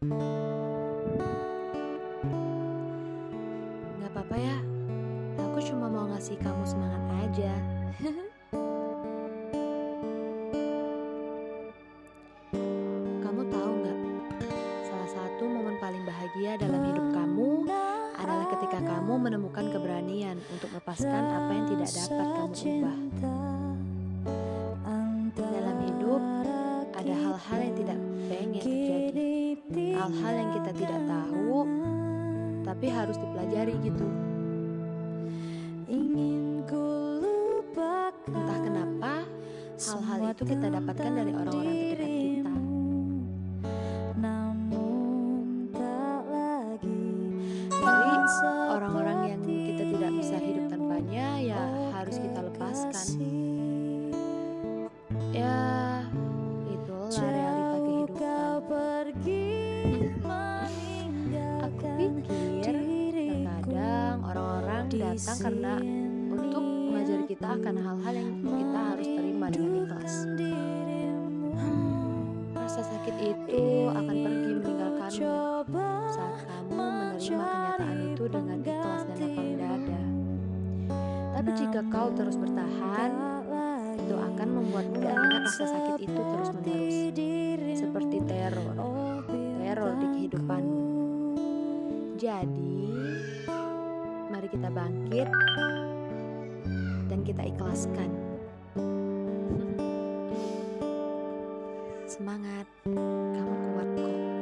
Gak apa-apa ya, aku cuma mau ngasih kamu semangat aja. kamu tahu nggak? Salah satu momen paling bahagia dalam hidup kamu adalah ketika kamu menemukan keberanian untuk melepaskan apa yang tidak dapat kamu ubah. Hal-hal yang kita tidak tahu, tapi harus dipelajari gitu. Entah kenapa, hal-hal itu kita dapatkan dari orang-orang terdekat kita. Dari orang-orang yang kita tidak bisa hidup tanpanya, ya harus kita lepaskan. Datang karena untuk mengajari kita akan hal-hal yang kita harus terima dengan ikhlas. Rasa sakit itu akan pergi meninggalkanmu saat kamu menerima kenyataan itu dengan ikhlas dan lapang dada. Tapi jika kau terus bertahan, itu akan membuatmu mengingat rasa sakit itu terus-menerus, seperti teror, teror di kehidupanmu. Jadi, kita bangkit dan kita ikhlaskan. Semangat, kamu kuat kok.